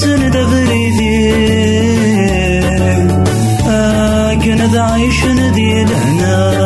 سند بريدي أكن ذا عيش ندي لهنا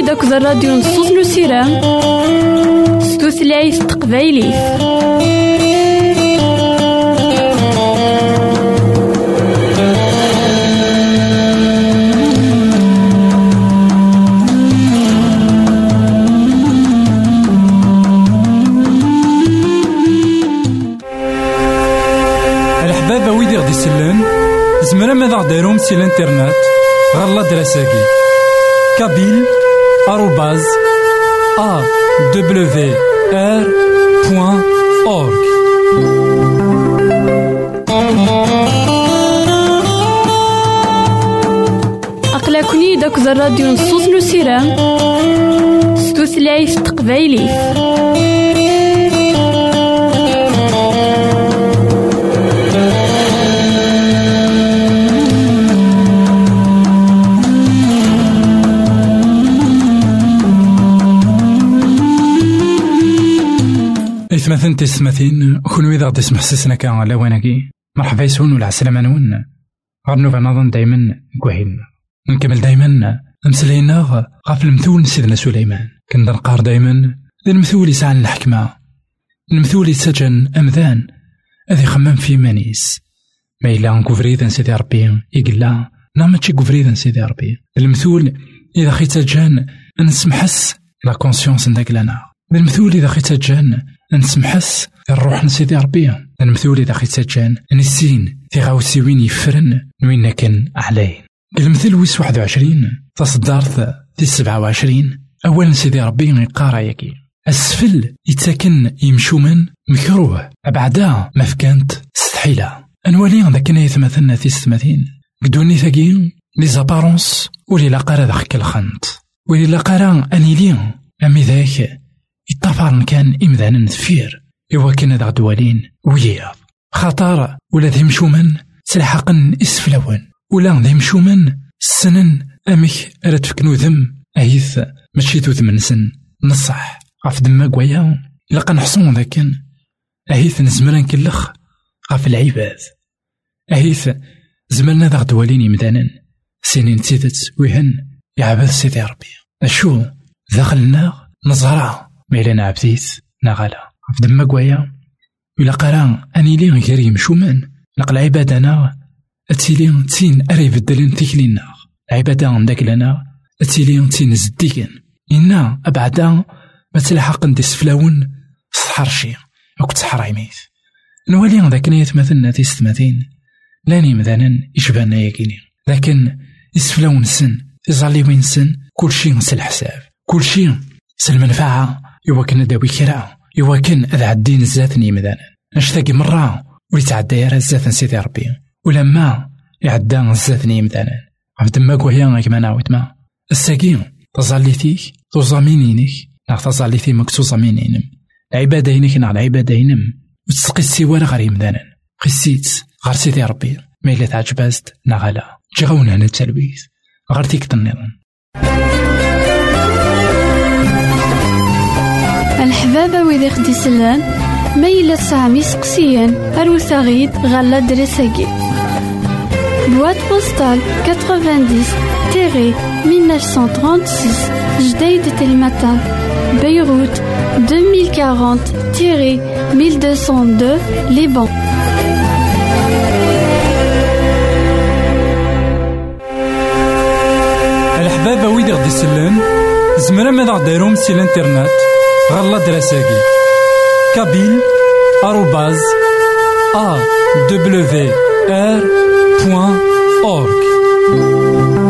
أقلكني داك الراديو نصوص ستوثلايف الحبابة ويدي غدي يسلن زمرا ماذا غديرهم سي الانترنت؟ غالا دراساكي كابيل. أورك أقلكني داك الراديو نصوص نسيرام ستوثلايف تقبايلي إثمثن تسمثين كون إذا غدي تسمح سسنا كان على واناكي مرحبا يسون ولا عسلامة نون غنوفا نظن دايما كوهين. نكمل دايما. مسلينا غاف المثول سيدنا سليمان. كندا نقار دايما. المثول يسعى الحكمة المثول يسجن أمذان هذي خمم في مانيس. ما إلا نكوفريدا سيدي ربي يقلا. نا ماشي كوفريدا سيدي ربي المثول إذا خيت جان نسمحس لا كونسيونس نداك لنا. المثول إذا خيت جان نسمحس الروح نسيدي ربي. المثول إذا خيت جان نسين في غاوسيوين يفرن. وين كان عليه المثل ويس واحد وعشرين. دي سبعة وعشرين. أولا سيدي ربي يقارا ياكي. السفل يتساكن يمشومن مكروه. بعدا ما فكانت ستحيلة أنوالي ذاك أنا يتمثلنا في ستماثين قدوني ثاقي لي زابارونس. ولي لاقارا ذاك الخنت. ولي لاقارا أني لي أمي ذاك يطفر كان إمذانا نثفير إوا كان ذا دوالين ويا خطر ولا ذي مشومن سلحقن إسفلون ولا ذي مشومن السنن أمك راه تفكنو ذم أهيث ماشي ذم نسن نصح. غاف دما كوايا إلا قنحصون ذاكن. أهيث نزمر نكلخ غاف العباد أهيث زمرنا ذا غدوالين يمدانا سنين تيدت ويهن يعبد سيدي ربي. أشو؟ داخلنا نزرع. ميلا عبديت نغالا غاف دما كوايا إلا قرا أني لي غير يمشومان. نقل عباد أنا أتيلي تين أري بدلين تيكلينا العبادة عندك لنا أتيلي تين زديكن. إنا أبعدا ما تلحق ندي سفلاون سحر شي أو تسحر عميت نولي ذاك نيت مثلنا تيستماتين لاني مثلا يشبهنا ياكيني. لكن يسفلاون سن يزالي وين سن كل شيء نسى الحساب كل شيء سل المنفعة إوا كان داوي كرا إوا كان أذ عدين الزاتني مثلا نشتاقي مرة ولي تعدى يا الزات سيدي ربي. ولما يعدى الزاتني مثلا عبد ما كوهيا كما نعاود ما. الساقين تزاليتيك توزامينينك نا تزاليتي مك توزامينينم. العبادة هينك نا العبادة هينم. وتسقي السوار غير يمدانا. خسيت غير سيدي ربي. ما إلا تعجبازت نا غالا جي غاونا هنا غير تيك النظام الحبابة ويدي خدي سلان ما إلا تسعمي سقسيان أروسا غيد غالا دريساكي. Boîte postale 90 1936 Jdeï de Beyrouth 2040 1202 Liban الحبابة ويدي غدي يسلن زمرا ماذا غديرهم سي الانترنت؟ غالا دراساكي كابيل آروباز أ دبليو آر بوان أورك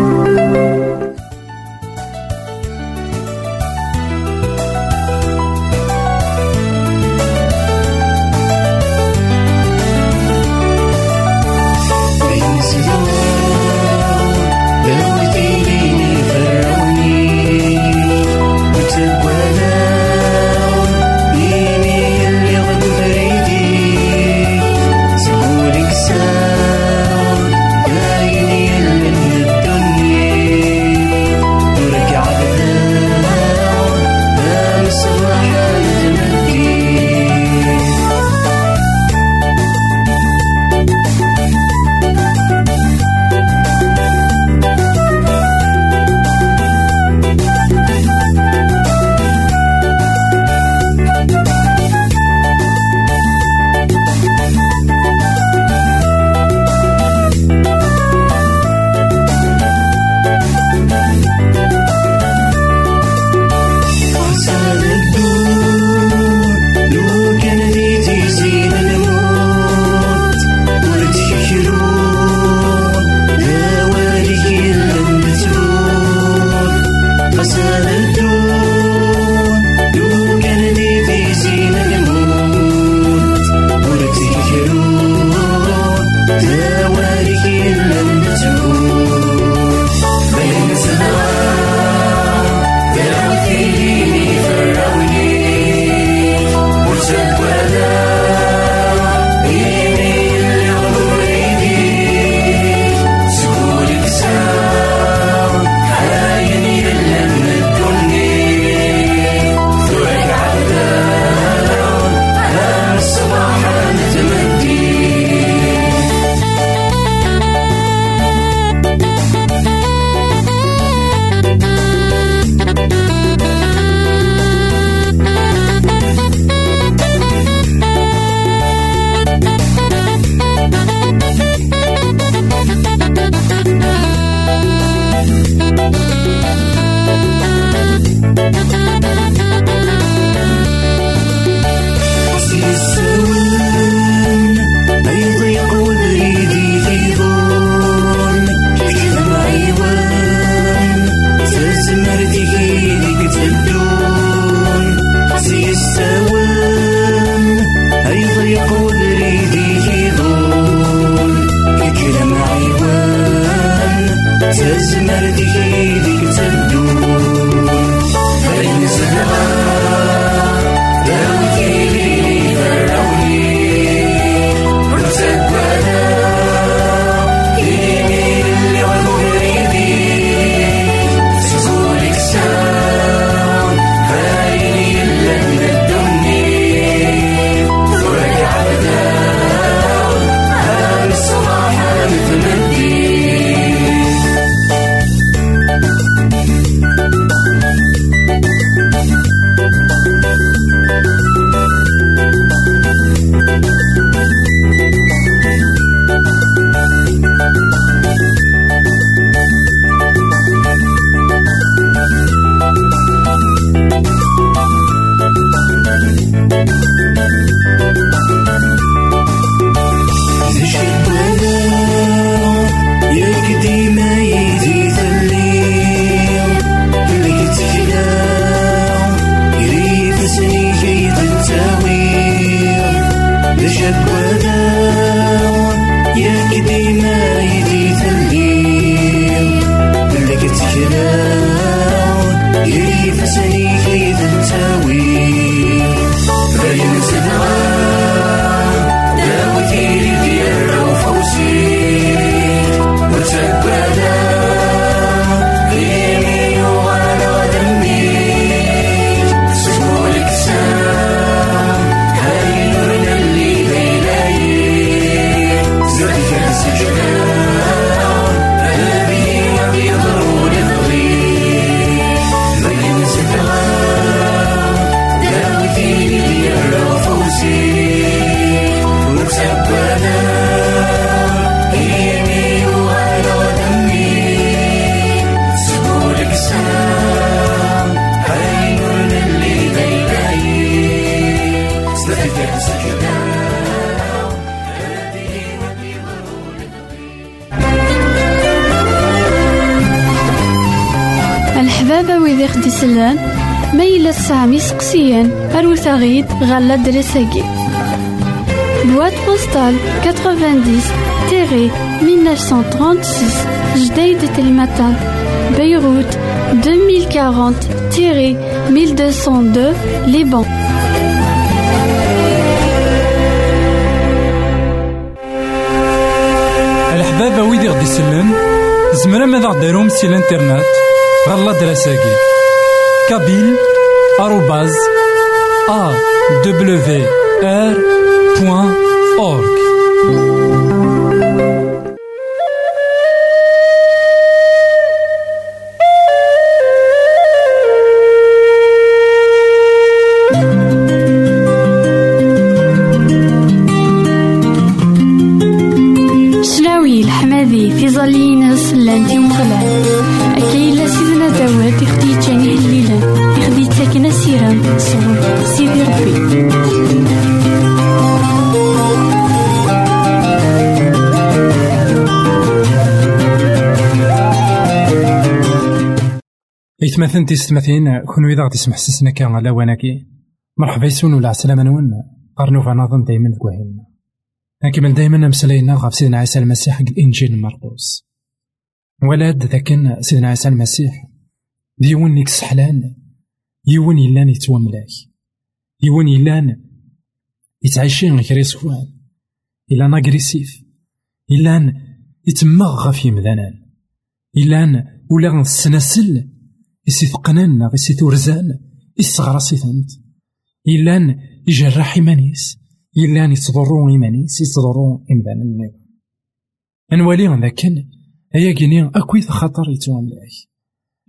زشت ولا يكدي ما يزيد الليل اللي تجلا سلان ما يلا تسعام يسقسيان أروت غيد غالا دريساكي. بواد بوستال 90 تيري 1936 جديد تلمتان بيروت 2040 تيري 1202 ليبان. الحبابة ويدي غدي يسلن زمرا ماذا غديرهم سي الانترنت غالا دراساكي كابيل إثمثن تيستمثين كون إذا غدي يسمح سسنا كان على وناكي مرحبا يسون ولا عسلامة نون. قرنو فنظن دايما كوهينا نكمل دايما مسلاينا غف سيدنا عيسى المسيح الإنجيل مرقوس. ولاد ذاكن سيدنا عيسى المسيح. ديون نيك سحلان يون يلان يتواملاك. يون يلان يتعيشين غير يسوان. إلان أغريسيف إلان يتمغ غف يمذانان إلان ولا السناسل إسي ثقنان إسي تورزان إسغراسي ثنت إلان يجرح إيمانيس. إلان يتضرون إيمانيس يتضرون إمدان النظام. أنوالي ذاكن أيا كيني أكويت خطر يتواملاك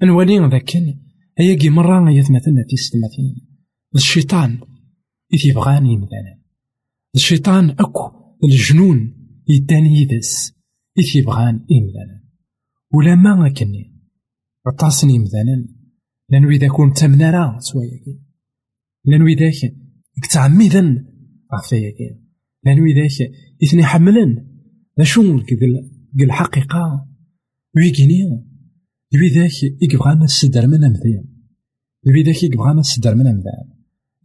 أنوالي ذاكن أيا كي مرة يثمثلنا تيستمثين الشيطان إذ يبغاني مثلا الشيطان أكو الجنون يداني يدس. إذ يبغان إمثلا ولا ما كني غطاسني مثلا. لأنو إذا كنت تمنارا سوايا لأنو إذا كتعمدا غفايا كي لأنو إذا إثني حملا لا شو كذل الحقيقة ويكيني يبيداك يبغى ما السدر من أمثيل يبيداك يبغى ما السدر من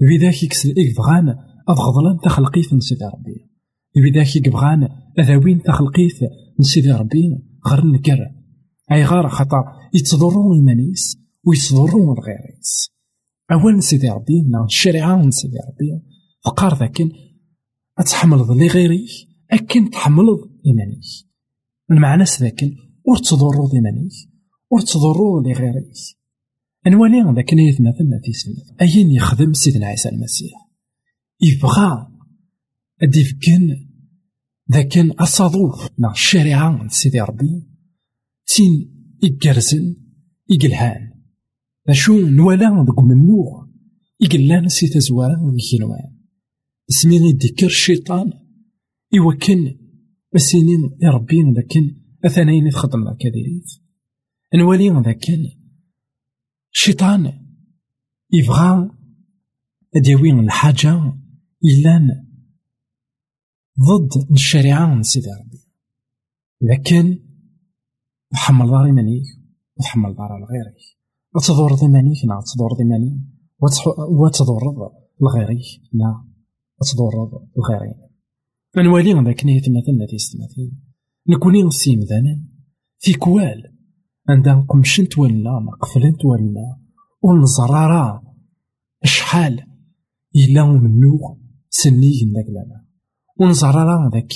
يبيداك يكسل يبغى أفغضلان تخلقيت من سيدي ربي. يبيداك يبغى أذاوين تخلقيت من سيدي ربي. غير نكر أي غار خطأ. يتضرو إيمانيس ويتضرو الغيريس. أول سيدي ربي نا الشريعة من سيدي ربي. فقار ذاكن أتحملض غيري أكن تحملض إيمانيك المعنى ذاكن ور تضرو إيمانيك ور تضرو لي غيريك أنوالي ذاك يتمثلنا في سنة. أين يخدم سيدنا عيسى المسيح؟ يبغى أدي فكن ذاك أصادوف نا الشريعة سيدي ربي. تين إقرزن إقلهان أشو نوالا دق منوغ إقلان سي تزوارا ذي كنوان اسمي ديكر الشيطان إوكن بسينين يربين ذاكن أثنين تخدم ذاك ديريت نوالي ذاكن الشيطان يبغى أديوي الحاجة إلا ضد الشريعة من سيدي ربي. لكن تحمل داري منيك وتحمل دار لغيرك وتضر ضمانيك نا تضر ضماني. وتضر لغيرك نا تضر لغيرين نوالي ذاك مثلا في ستماثين نكوني سيم ذانا في كوال. عندها قمشنت ولا مقفلنت ولا ونزرارا. شحال إلا منو سني داك لانا ونزرارا ذاك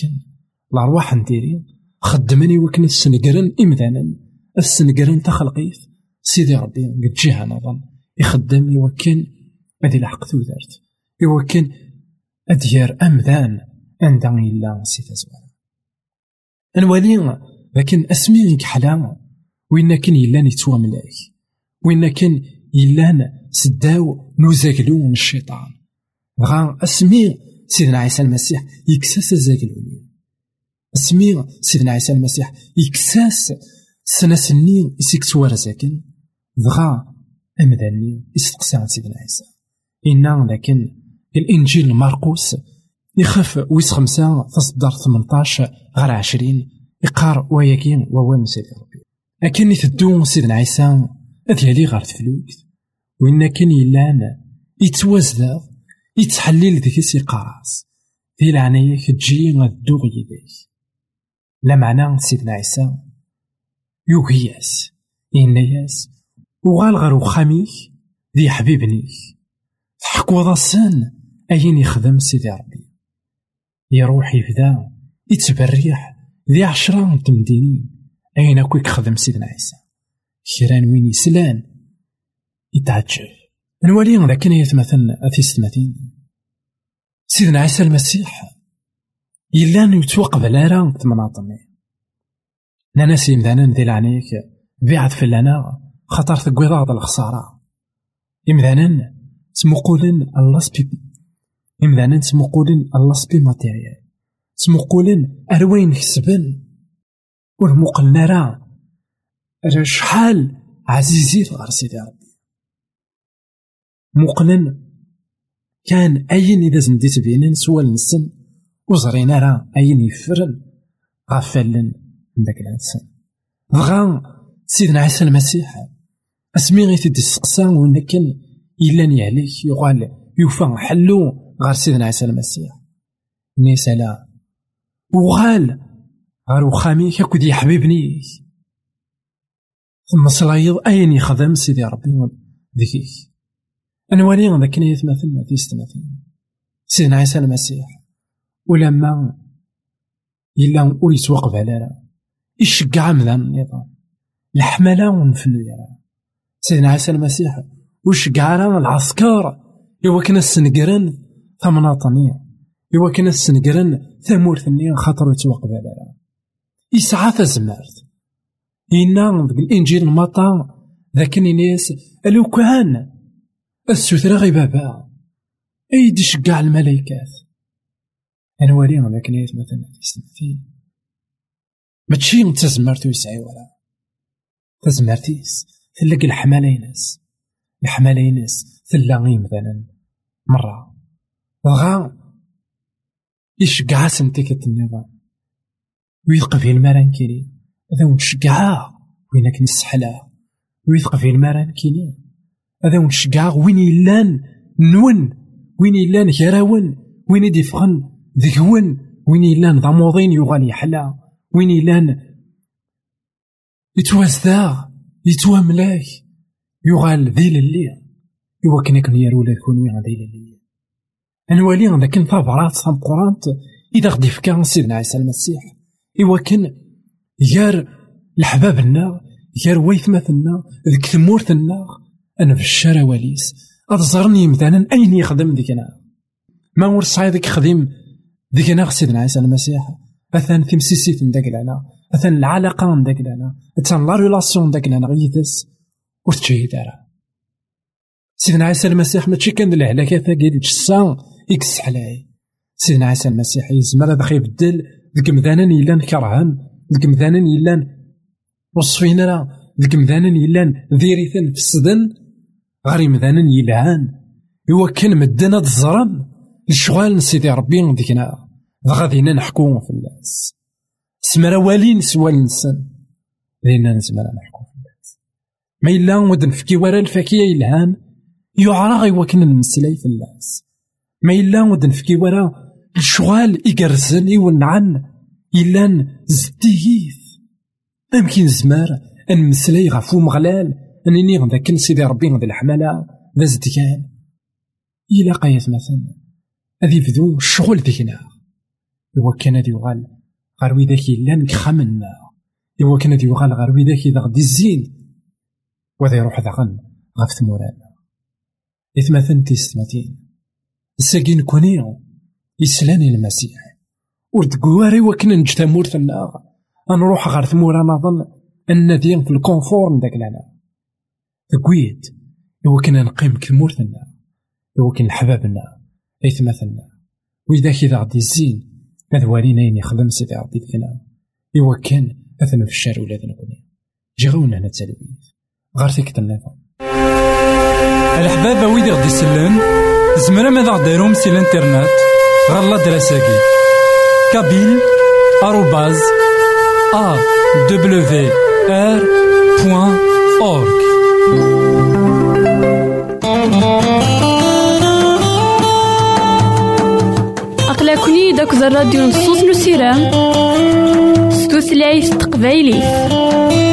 الأرواح نديري. خدمني وكن السنقرن إمذانا. السنقرن تخلقيت سيدي ربي قد جيها نظن يخدم يوكن هذه الحق ثوثرت يوكن أديار أمذان. عندها إلا سي تزوال الوالي لكن أسمي كحلا وين كان يلان يتوى ملاك. وين كان يلان سداو نوزاكلو من الشيطان. غا أسمي سيدنا عيسى المسيح يكساس الزاكلوني أسمي سيدنا عيسى المسيح يكساس سنة سنين يسيكس ورزاكن دغا أمداني يستقسى سيدنا عيسى. إنا لكن الإنجيل مرقوس يخف ويس خمسة تصدر ثمنطاش غير عشرين يقار وياكين ووان سيدي ربي. أكن تدو سيدنا عيسى أديالي غار تفلوكت وإن كان يلان يتوازدا يتحلل ذيك سيقاس في العناية تجي غدو غيديك لا معنى سيدنا عيسى. يوهياس إنياس وغال غير وخاميك ذي حبيبنيك تحكو ضاسن أين يخدم سيدي ربي. يروح يبدا يتبريح ذي عشرة تمدينين أين أكو يخدم سيدنا عيسى؟ كيران وين يسلان؟ يتعجب. نولي لكن يتمثل في ستماتين سيدنا عيسى المسيح إلا يتوقف راه تمناطمي لانا سيمدانا ذي العنيك بيعد في لنا خطر ثقوي الخسارة. إمذانا تمقولن الله سبي إمذانا تمقولن الله سبي ماتيريال. تمقولن أروين كسبن. ورمقلنا راه. شحال عزيزي غير سيدي ربي. مقلن كان أين إذا زنديت بينن سوى النسن وزرينا راه أين يفرن؟ غفلن داك الانسان بغا سيدنا عيسى المسيح أسمي غي تدي السقسا ولكن إلا عليك يقال يوفى حلو غير سيدنا عيسى المسيح. نيسالا وغال غير وخامي كاكو دي حبيبني. ثم صلايض أين يخدم سيدي ربي ذيكيك أنا ولي ذاك يتمثلنا في ستماثيل سيدنا عيسى المسيح. ولما إلا ور يتوقف على يشجع مذان النظام الحملة ونفنو يرى سيدنا عيسى المسيح وشجع العسكر. إوا كان السنقرن ثمناطنية. إوا كان السنقرن ثمورثنية خاطر يتوقف على لا يسعى تزمرت إنا الإنجيل مطا ذاك الناس ألو كان. السوثرة غي بابا. أيدي شقع الملايكات. أنا ولي ذاك نيت مثلا في سنتين ماشي تزمرتو يسعي ولا. تزمرتيس تلقى الحمالينس الحمالينس تلا غي مثلا. مرة. بغا يشقع سنتيكة النظام ويثق في المران كيني. هذا ونشقعا وينك نسحلا ويثق في المران كيني. هذا ونشقعا وين يلان نون. وين يلان كراون وين يدي فغن ذكون وين يلان ضموضين يغالي حلا وين يلان يتوازداغ يتواملاك يغال اللي إوا كنا كن يا ولاد كونوا ذيل اللي نوالي ذاك ثابرات قرانت إذا غدي فكا سيدنا عيسى المسيح إوا كان يار الحبابنا يار ويثمثنا ذيك ثمورتنا أنا في الشارع واليس أتزرني مثلا أين يخدم ديكنا ما ور صايدك خديم ديكنا سيدنا عيسى المسيح أثان تمسيسيت نداك لنا أثان العلاقة نداك لنا أثان لا ريلاسيون نداك لنا غيثس ور تجي دارا سيدنا عيسى المسيح ماشي كان الهلاكة ثاقي ديك الساعة إكس حلاي سيدنا عيسى المسيح يزمر هذا يبدل ذيك مذانا يلان كرهان ذيك مذانا يلان وصفين راه. ذيك مذانا يلان ذيريثن في السدن غير مذانا يلهان هو كان مدنا تزرم الشغال سيدي ربي ديكنا غادينا نحكو في الناس. سمرا والين سوى النسان لينا نسمرا نحكو في الناس. ما إلا ودن فكي ورا الفاكية يلهان يعرى غيوا كنا نمسلاي في الناس. ما إلا ودن فكي ورا الشغال إقرزن يونعن إلا زدييث أمكن زمار مسلاي غفو مغلال. أنني غدا سيدي ربي غدا الحمالة. ذا زدكان إلا قايت مثلا. هذي بدو الشغل ديكنا إوا كان هذي يغال غير ويداك إلا كخمنا إوا كان هذي يغال غير ويداك إذا غدي الزين. وذا يروح ذاغن غف ثمورانا إثمثن تيستماتين الساقين كونيو يسلاني المسيح. ور تقواري وكن نج تمورتنا نروح غير ثمورا نظن أن في الكونفور نداك لنا تقويت إوا كنا نقيم كمورتنا إوا كان حبابنا أيث مثلنا وإذا كذا غدي الزين هذا والينا يخدم سيدي ربي ذكنا إوا كان أثنى في الشارع ولا ذنبني جاونا هنا تسالوي غير فيك النظام. الحباب ويدي غدي يسلم زمرا ماذا غديرهم سي الإنترنت. غالا دراساكي كابيل آروباز أ دبليو آر بوان داك الراديو نصوص نسيران ستوثلايف تقبايلي.